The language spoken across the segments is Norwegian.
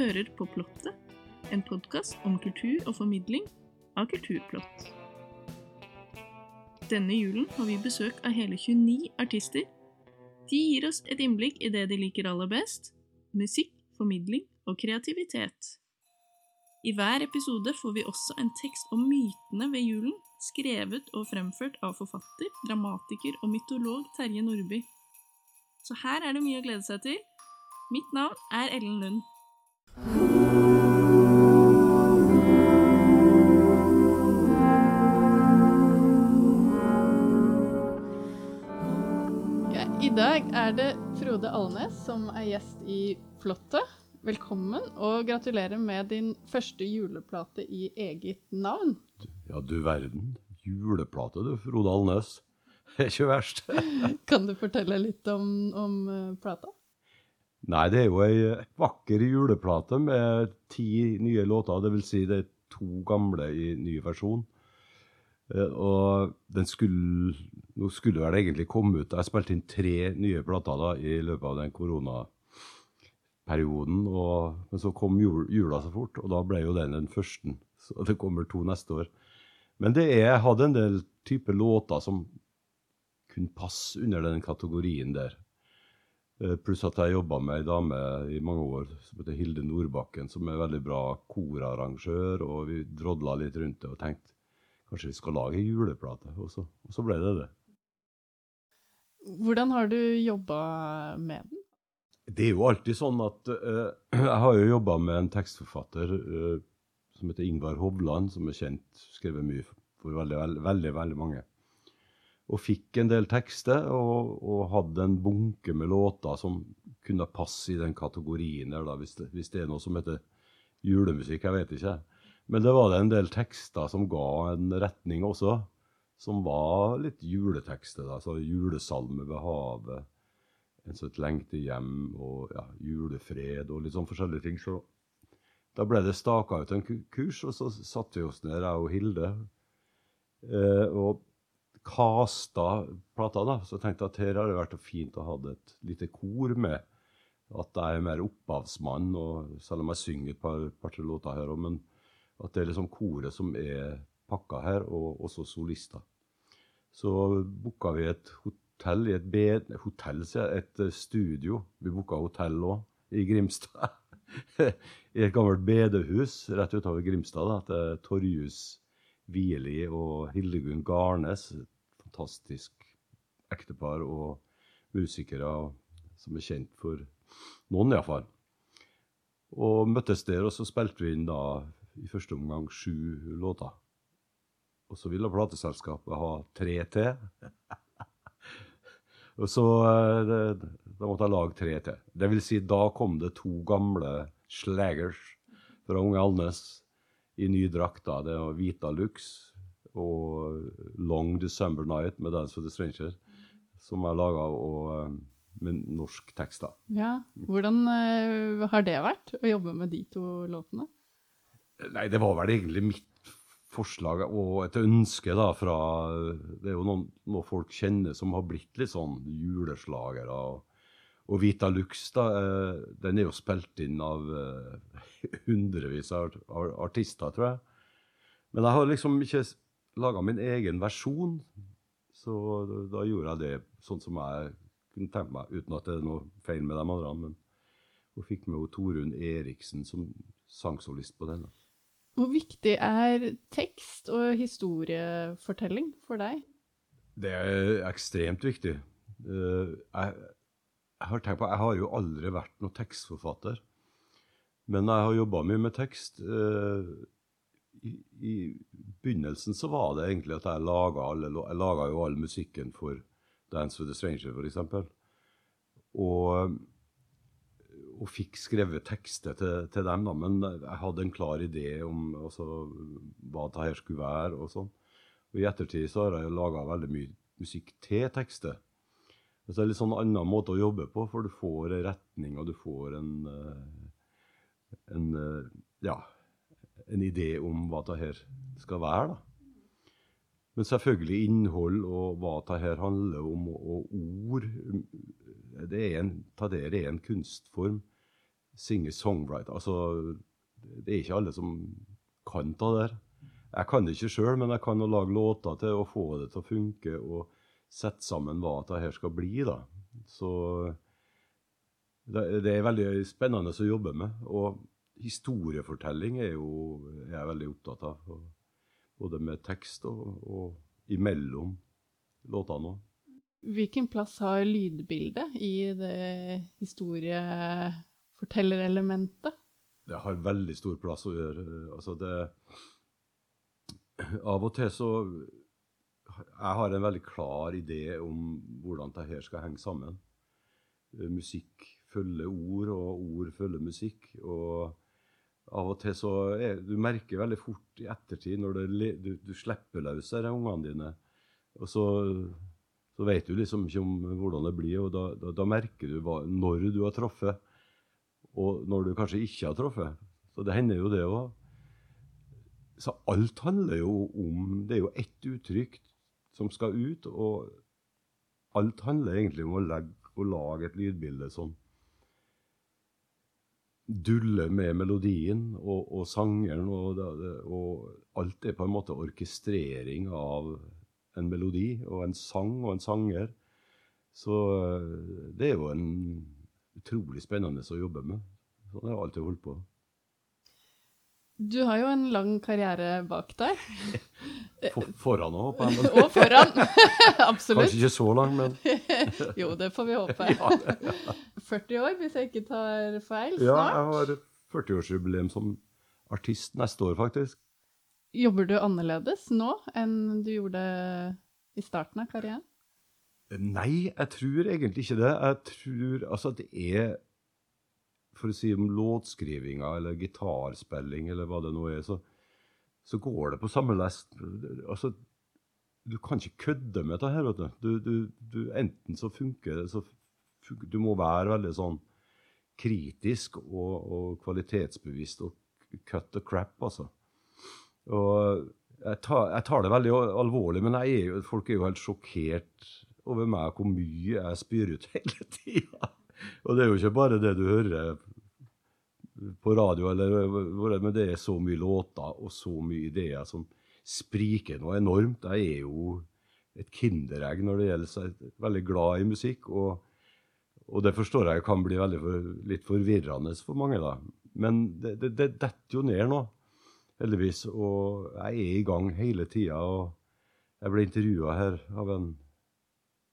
hører på Plottet, en podkast om kultur og formidling av kulturplott. Denne julen har vi besøk av hele 29 artister. De gir oss et innblikk i det de liker aller best musikk, formidling og kreativitet. I hver episode får vi også en tekst om mytene ved julen, skrevet og fremført av forfatter, dramatiker og mytolog Terje Nordby. Så her er det mye å glede seg til. Mitt navn er Ellen Lund. Er det Frode Alnes som er gjest i Flottet. Velkommen, og gratulerer med din første juleplate i eget navn. Ja, du verden. Juleplate, du, Frode Alnes. Det er ikke verst. Kan du fortelle litt om, om eh, plata? Nei, det er jo ei vakker juleplate med ti nye låter. Det vil si det er to gamle i ny versjon. Eh, Og den skulle Nå skulle vel egentlig komme ut Jeg spilte inn tre nye plater da i løpet av den koronaperioden. Og, men så kom jul, jula så fort, og da ble jo den den første. Så det kommer to neste år. Men det er, jeg hadde en del type låter som kunne passe under den kategorien der. Eh, Pluss at jeg jobba med ei dame i mange år som heter Hilde Nordbakken, som er veldig bra korarrangør, og vi drodla litt rundt det og tenkte kanskje vi skal lage ei juleplate, og så, og så ble det det. Hvordan har du jobba med den? Det er jo alltid sånn at uh, Jeg har jo jobba med en tekstforfatter uh, som heter Ingvar Hovland, som er kjent, skrevet mye for veldig, veldig, veldig, veldig mange. Og fikk en del tekster, og, og hadde en bunke med låter som kunne passe i den kategorien der, da, hvis det, hvis det er noe som heter julemusikk. Jeg vet ikke. Men det var det en del tekster som ga en retning også, som var litt juletekster. da, så Julesalme ved havet, en sånn Lengte hjem, og ja, julefred og litt sånn forskjellige ting. Så da ble det staka ut en kurs, og så satte vi oss ned, jeg og Hilde, eh, og kasta plata. da, Så tenkte jeg at her hadde det vært fint å ha et lite kor med. At jeg er mer opphavsmann, og selv om jeg synger et par, par låter her òg, men at det er liksom koret som er pakka her, og også solister. Så booka vi et hotell i et bed... Hotell, sier jeg. Et eh, studio. Vi booka hotell òg, i Grimstad. I et gammelt bedehus rett utover Grimstad. da, til Torjus Wieli og Hildegunn Garnes. Et fantastisk ektepar og musikere som er kjent for noen, iallfall. Og møttes der, og så spilte vi inn da i første omgang sju låter. Og så ville plateselskapet ha tre til. så eh, Da måtte jeg lage tre til. Det vil si, da kom det to gamle slagers fra Unge Alnes i ny drakt. da. Det var Vita Lux og Long December Night med Dance for the Stranger, som jeg laga med norsk tekst. da. Ja, Hvordan eh, har det vært å jobbe med de to låtene? Nei, det var vel egentlig mitt forslag og et ønske da fra Det er jo noen, noen folk kjenner som har blitt litt sånn juleslagere. Og, og Vita Lux, da, eh, den er jo spilt inn av eh, hundrevis av artister, tror jeg. Men jeg har liksom ikke laga min egen versjon, så da, gjorde jeg det sånn som jeg kunne tenke meg, uten at det er noe feil med de andre. Men, hun fikk med Torunn Eriksen som sangsolist på den. da. Hvor viktig er tekst og historiefortelling for deg? Det er ekstremt viktig. Eh, jeg, har tenkt på, jeg har jo aldri vært noen tekstforfatter. Men jeg har jobba mye med tekst. Eh, I, I begynnelsen så var det egentlig at jeg laga alle all musikken for Dance with the Stranger, f.eks. og fikk skrevet tekster til, til dem, da. Men jeg hadde en klar idé om altså, hva det her skulle være. og sånn. Og I ettertid så har jeg laga veldig mye musikk til tekster. Det er litt sånn annen måte å jobbe på, for du får en retning, og du får en, eh, en eh, ja, en idé om hva det her skal være. da. Men selvfølgelig innhold og hva det her handler om, og ord det er en, det er en kunstform singer-songwriter. Altså, det er ikke alle som kan ta det der. Jeg kan det ikke sjøl, men jeg kan å lage låter til å få det til å funke og sette sammen hva det her skal bli. da. Så det, er veldig spennende å jobbe med. Og historiefortelling er jo jeg veldig opptatt av. Både med tekst og, og imellom låtene òg. Hvilken plass har lydbildet i det historiefortellerelementet? Det har veldig stor plass å gjøre. Altså det Av og til så Jeg har en veldig klar idé om hvordan dette skal henge sammen. Musikk følger ord, og ord følger musikk. og av og til så er, Du merker veldig fort i ettertid, når det, du, du slipper løs disse ungene dine, og så så vet du liksom ikke om hvordan det blir. og Da, da, da merker du hva, når du har truffet, og når du kanskje ikke har truffet. Så det hender jo det òg. Så alt handler jo om Det er jo ett uttrykk som skal ut, og alt handler egentlig om å, legge, å lage et lydbilde som duller med melodien og, og sangeren, og, og alt er på en måte orkestrering av en melodi og en sang og en sanger. Så eh, det er jo en utrolig spennende å jobbe med. Sånn har jeg alltid holdt på. Du har jo en lang karriere bak deg. For, foran òg, håper jeg. og foran. Absolutt. Kanskje ikke så lang, men Jo, det får vi håpe. ja, ja. 40 år, hvis jeg ikke tar feil, snart. Ja, jeg har 40-årsjubileum som artist neste år, faktisk. Jobber du annerledes nå enn du gjorde i starten av karrieren? Nei, jeg tror egentlig ikke det. Jeg tror altså det er For å si om låtskrivinga eller gitarspilling eller hva det nå er, så, så går det på samme lest. Altså, du kan ikke kødde med dette her, vet du. du, du, du enten så funker det, så funker, Du må være veldig sånn kritisk og, og kvalitetsbevisst og cut the crap, altså. Og jeg tar, jeg tar, det veldig alvorlig, men er folk er jo helt sjokkert over meg hvor mye jeg spyr ut hele tida. Og det er jo ikke bare det du hører på radio, eller, men det er så mye låter og så mye ideer som spriker noe enormt. Jeg er jo et kinderegg når det gjelder seg. Veldig glad i musikk. Og, og det forstår jeg kan bli for, litt forvirrende for mange. da. Men det detter jo ned nå heldigvis. Og jeg er i gang hele tida. Og jeg ble intervjua her av en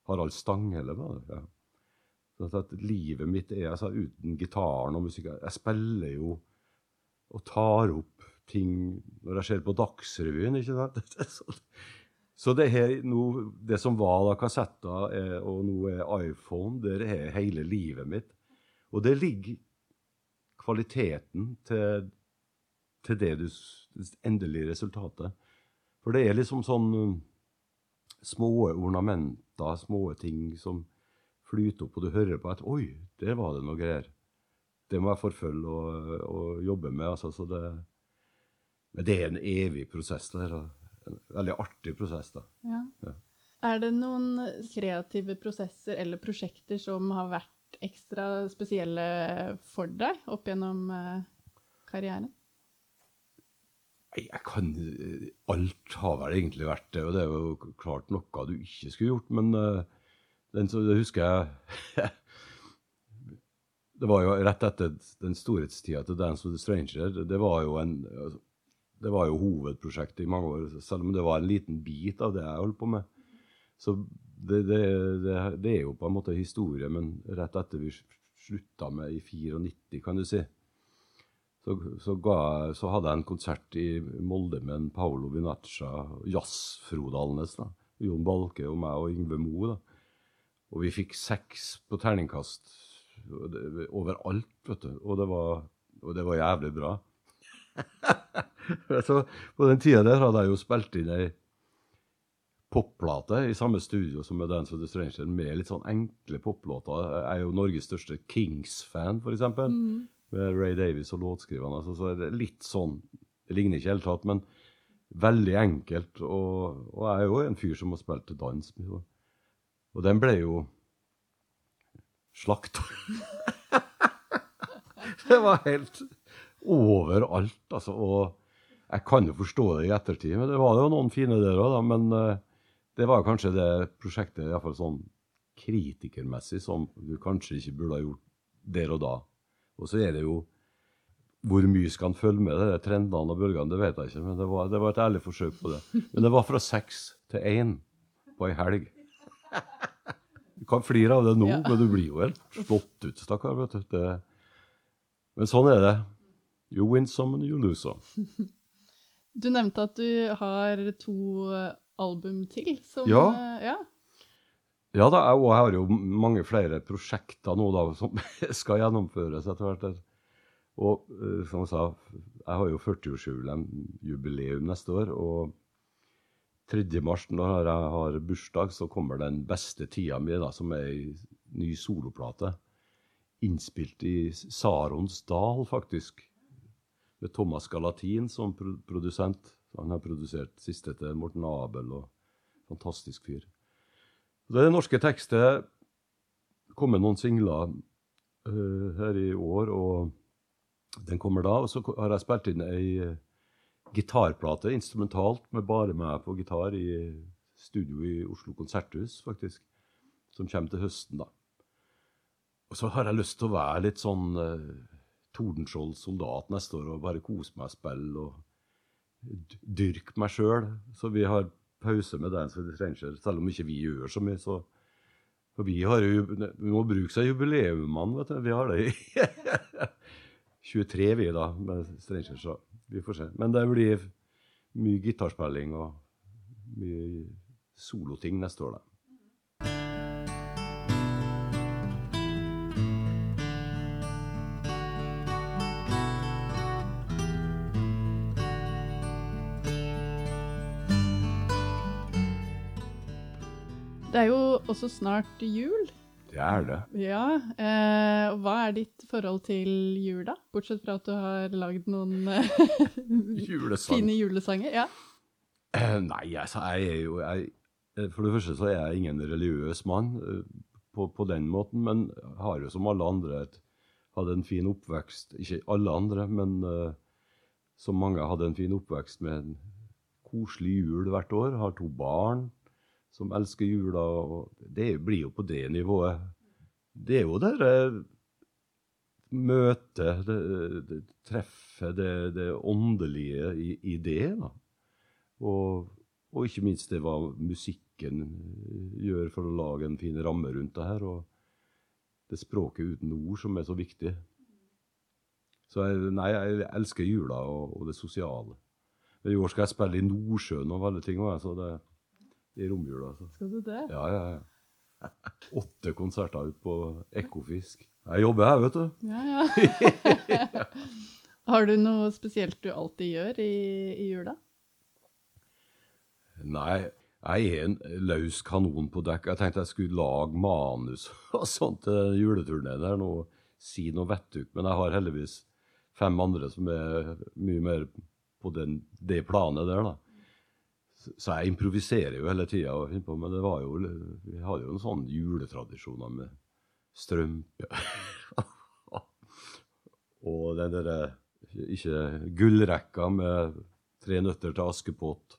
Harald Stanghelle. Ja. Sånn at livet mitt er altså, uten gitaren og musikken. Jeg spiller jo og tar opp ting når jeg ser på Dagsrevyen. ikke sant? Så det, her, no, det som var da kassetter er, og nå er iPhone, det er hele livet mitt. Og det ligger kvaliteten til til det du, endelige resultatet. For det er liksom sånn små små ornamenter, små ting som flyter opp, og du hører på at Oi, der var det noe greier. Det må jeg forfølge og, og jobbe med. Altså, så det, men det er en evig prosess. Der, en veldig artig prosess. da. Ja. Ja. Er det noen kreative prosesser eller prosjekter som har vært ekstra spesielle for deg opp gjennom uh, karrieren? Jeg kan Alt har vel egentlig vært det, og det er jo klart noe du ikke skulle gjort, men uh, den, så, det husker jeg Det var jo rett etter den storhetstida til Dance with the Stranger. Det, var jo en altså, det var jo hovedprosjektet i mange år, selv om det var en liten bit av det jeg holdt på med. Så det, det, det er jo på en måte historie, men rett etter vi slutta med i 94, kan du si, så, så, ga, så, hadde jeg en konsert i Molde med en Paolo Vinaccia, jazzfrodalnes. Jon Balke og meg og Yngve Moe. Og vi fikk seks på terningkast overalt, vet du. Og det var, og det var jævlig bra. så på den tida der hadde jeg jo spilt inn ei popplate i samme studio som med Dance of the Stranger, med litt sånn enkle poplåter. Jeg er jo Norges største Kings-fan, f.eks. Mm med Ray Davies og låtskriverne. Altså, så er det litt sånn Det ligner ikke i hele tatt, men veldig enkelt. Og, og, jeg er jo en fyr som har spilt til dans. Og den ble jo slakta. det var helt overalt, altså. Og jeg kan jo forstå det i ettertid, men det var jo noen fine der òg, da. Men uh, det var kanskje det prosjektet, iallfall sånn kritikermessig, som du kanskje ikke burde ha gjort der og da. Og så er det jo Hvor mye skal han følge med de trendene og bølgene, det vet jeg ikke, men det var, det var, et ærlig forsøk på det. Men det var fra seks til én på ei helg. Du kan flire av det nå, ja. men du blir jo helt slått ut, stakkar. vet du. Det, men sånn er det. You win some and you lose some. Du nevnte at du har to album til. Som, ja. ja. Ja da, jeg har jo mange flere prosjekter nå da, som skal gjennomføres etter hvert. Og eh, som jeg sa, jeg har jo 40-årsjubileum neste år. Og 3. mars, når jeg har bursdag, så kommer den beste tida mi, da, som er ei ny soloplate. Innspilt i Sarons dal, faktisk med Thomas Galatin som produsent. Han har produsert siste til Morten Abel og fantastisk fyr. Det er norske tekster. kommet noen singler uh, her i år, og den kommer da. Og så har jeg spilt inn ei uh, gitarplate, instrumentalt, med bare meg på gitar i studio i Oslo konserthus, faktisk. Som kommer til høsten, da. Og så har jeg lyst til å være litt sånn uh, Tordenskjold soldat neste år og bare kose meg og spille og dyrke meg sjøl. Så vi har pause med Dance with Stranger, selv om ikke vi gjør så mye. så for vi, har jo, vi må bruke seg jubileumene, vet du. Vi har det i 23, vi, da, med Stranger, så vi får se. Men det blir mye gitarspilling og mye soloting neste år, da. Også snart jul. Det er det. Ja. Eh, hva er ditt forhold til jul, da? Bortsett fra at du har lagd noen Julesang. fine julesanger. Ja. Eh, nei, altså, jeg er jo jeg, eh, For det første så er jeg ingen religiøs mann eh, på, på, den måten, men har jo som alle andre et, hadde en fin oppvekst. Ikke alle andre, men uh, som mange hadde en fin oppvekst med en koselig jul hvert år. Har to barn som elsker jula. og Det blir jo på det nivået. Det er jo det eh, møtet, det, det treffet, det, det, åndelige i, i det. da. Og, og, ikke minst det hva musikken eh, gjør for å lage en fin ramme rundt det her. Og det språket uten ord som er så viktig. Så jeg, nei, jeg elsker jula og, og det sosiale. Men I år skal jeg spille i Nordsjøen og alle ting. Så det, i romjula. Altså. Skal du det? Ja, ja, ja. Åtte konserter ut på Ekofisk. Jeg jobber her, vet du. Ja, ja. Har du noe spesielt du alltid gjør i, i jula? Nei, jeg er en løs kanon på dekk. Jeg tenkte jeg skulle lage manus og sånt til juleturneen her nå. Si noe vettug. Men jeg har heldigvis fem andre som er mye mer på den, det planet der, da. Så jeg improviserer jo hele tida, men det var jo, vi hadde jo en sånn juletradisjoner med strømpe Og den derre ikke gullrekka med tre nøtter til Askepott.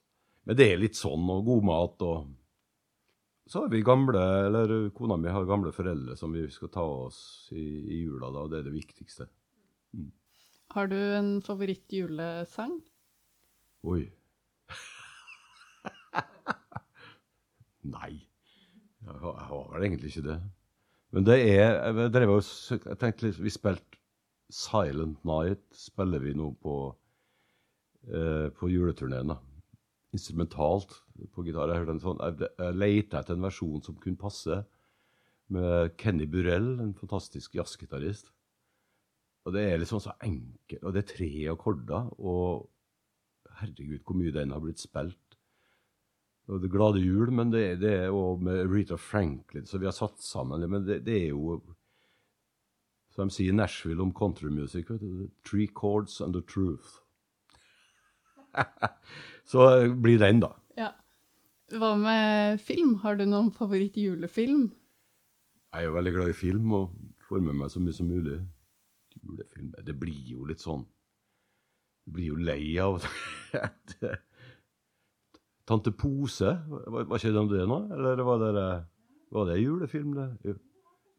Men det er litt sånn, og god mat og Så har vi gamle, eller kona mi har gamle foreldre som vi skal ta oss i, i jula, da, og det er det viktigste. Mm. Har du en favorittjulesang? Oi. Nei, jeg har vel egentlig ikke det. Men det er Jeg, drev og, jeg tenkte litt Vi spilte Silent Night spiller vi nå på, eh, på juleturneen. Instrumentalt på gitar. Jeg, en sånn, jeg, jeg leita etter en versjon som kunne passe, med Kenny Burrell, en fantastisk jazzgitarist. Og det er liksom så enkelt, og det er tre akkorder, og herregud, hvor mye den har blitt spilt Det glade jul, men det, det er òg med Rita Franklin, så vi har satt sammen. Men det, det er jo Som de sier i Nashville om countrymusikk Three chords and the truth. så blir den, da. Ja. Hva med film? Har du noen favorittjulefilm? Jeg er jo veldig glad i film og får med meg så mye som mulig. Julefilm Det blir jo litt sånn Du blir jo lei av at Tante Pose, var, var ikke det det nå? Eller var det, var det julefilm, det?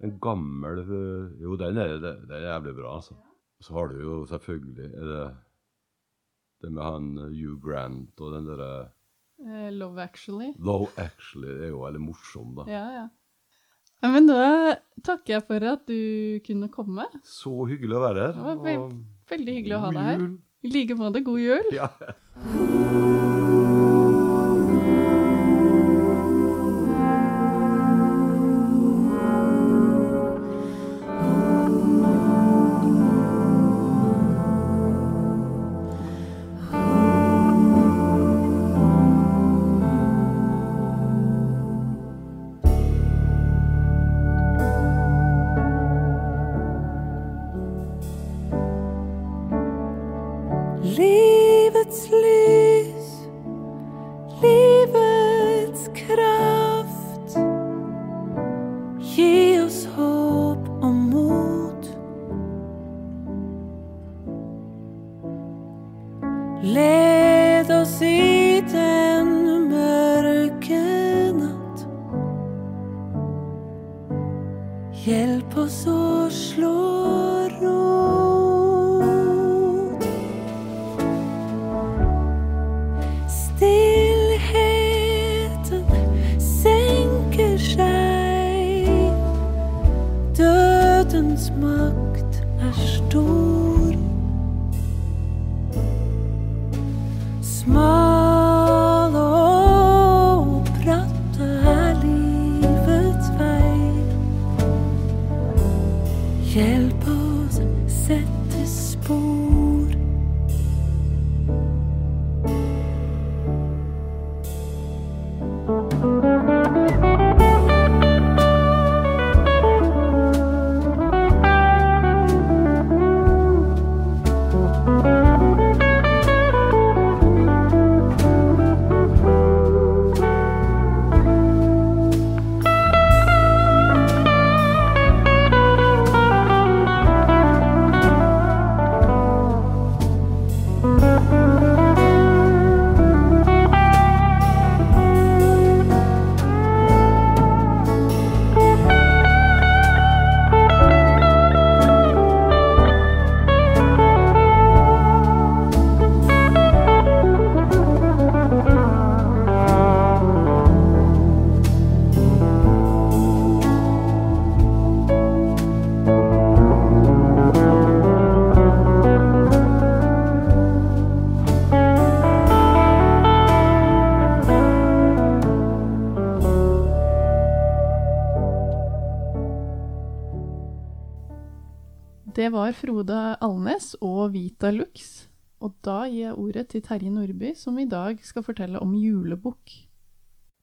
En gammel Jo, den er, det, det er jævlig bra, altså. Så har du jo selvfølgelig det, det med han Hugh Grant og den derre Eh, Love Actually. Love Actually det er jo veldig morsom, da. Ja, ja. ja. Men da takker jeg for at du kunne komme. Så hyggelig å være her. Det var veld, veldig hyggelig å ha deg her. I like måte, god jul. Ja. var Frode Alnes og Vita Lux. Og da gir jeg ordet til Terje Nordby, som i dag skal fortelle om julebukk.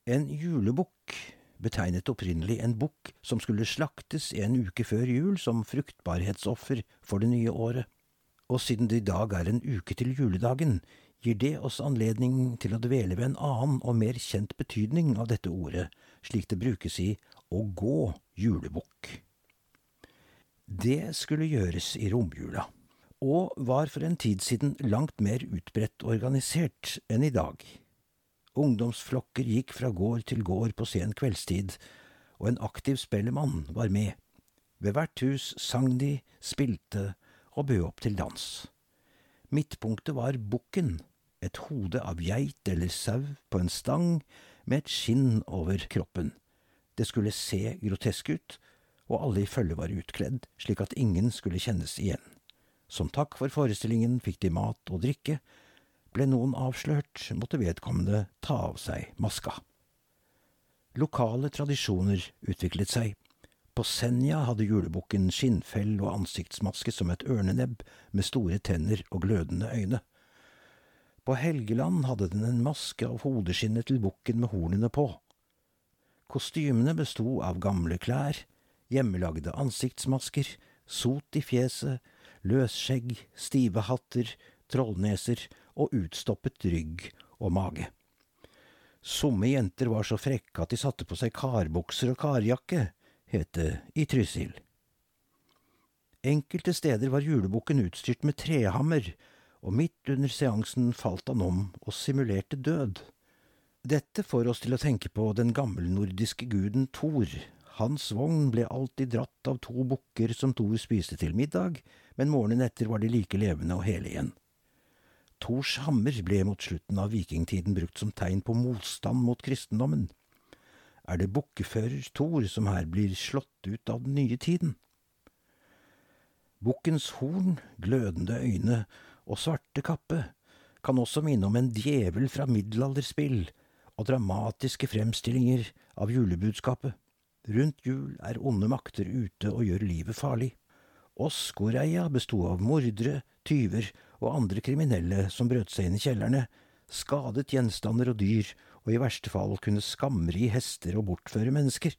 En julebukk betegnet opprinnelig en bukk som skulle slaktes en uke før jul som fruktbarhetsoffer for det nye året. Og siden det i dag er en uke til juledagen, gir det oss anledning til å dvele ved en annen og mer kjent betydning av dette ordet, slik det brukes i å gå julebukk. Det skulle gjøres i romjula, og var for en tid siden langt mer utbredt organisert enn i dag. Ungdomsflokker gikk fra gård til gård på sen kveldstid, og en aktiv spellemann var med. Ved hvert hus sang de, spilte og bød opp til dans. Midtpunktet var bukken, et hode av geit eller sau på en stang med et skinn over kroppen. Det skulle se grotesk ut, og alle i følget var utkledd, slik at ingen skulle kjennes igjen. Som takk for forestillingen fikk de mat og drikke. Ble noen avslørt, måtte vedkommende ta av seg maska. Lokale tradisjoner utviklet seg. På Senja hadde julebukken skinnfell og ansiktsmaske som et ørnenebb med store tenner og glødende øyne. På Helgeland hadde den en maske av hodeskinnet til bukken med hornene på. Kostymene besto av gamle klær, hjemmelagde ansiktsmasker, sot i fjeset, løsskjegg, stive hatter, trollneser og utstoppet rygg og mage. Somme jenter var så frekke at de satte på seg karbukser og karjakke, het det i Trysil. Enkelte steder var julebukken utstyrt med trehammer, og midt under seansen falt han om og simulerte død. Dette får oss til å tenke på den gammelnordiske guden Thor. Hans vogn ble alltid dratt av to bukker som Thor spiste til middag, men morgenen etter var de like levende og hele igjen. Thors hammer ble mot slutten av vikingtiden brukt som tegn på motstand mot kristendommen. Er det bukkefører Thor som her blir slått ut av den nye tiden? Bukkens horn, glødende øyne og svarte kappe kan også minne om en djevel fra middelalderspill og dramatiske fremstillinger av julebudskapet. Rundt jul er onde makter ute og gjør livet farlig. Oskoreia besto av mordere, tyver og andre kriminelle som brøt seg inn i kjellerne, skadet gjenstander og dyr, og i verste fall kunne skamri hester og bortføre mennesker.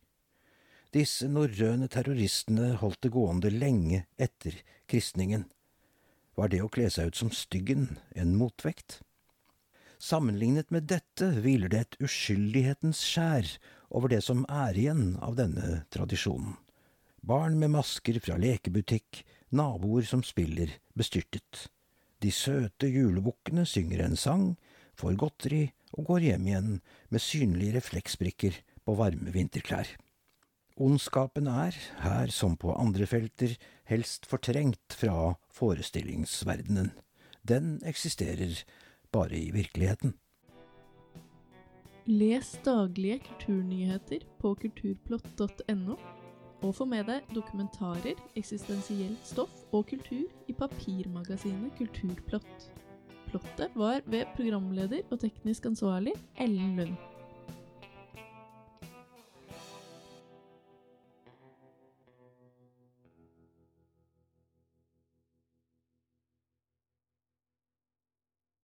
Disse norrøne terroristene holdt det gående lenge etter kristningen. Var det å kle seg ut som styggen en motvekt? Sammenlignet med dette hviler det et uskyldighetens skjær over det som er igjen av denne tradisjonen. Barn med masker fra lekebutikk, naboer som spiller bestyrtet. De søte julebukkene synger en sang, får godteri og går hjem igjen med synlige refleksbrikker på varme vinterklær. Ondskapen er, her som på andre felter, helst fortrengt fra forestillingsverdenen. Den eksisterer bare i virkeligheten. Les daglige kulturnyheter på kulturplott.no, og få med deg dokumentarer, eksistensielt stoff og kultur i papirmagasinet Kulturplott. Plottet var ved programleder og teknisk ansvarlig Ellen Lund.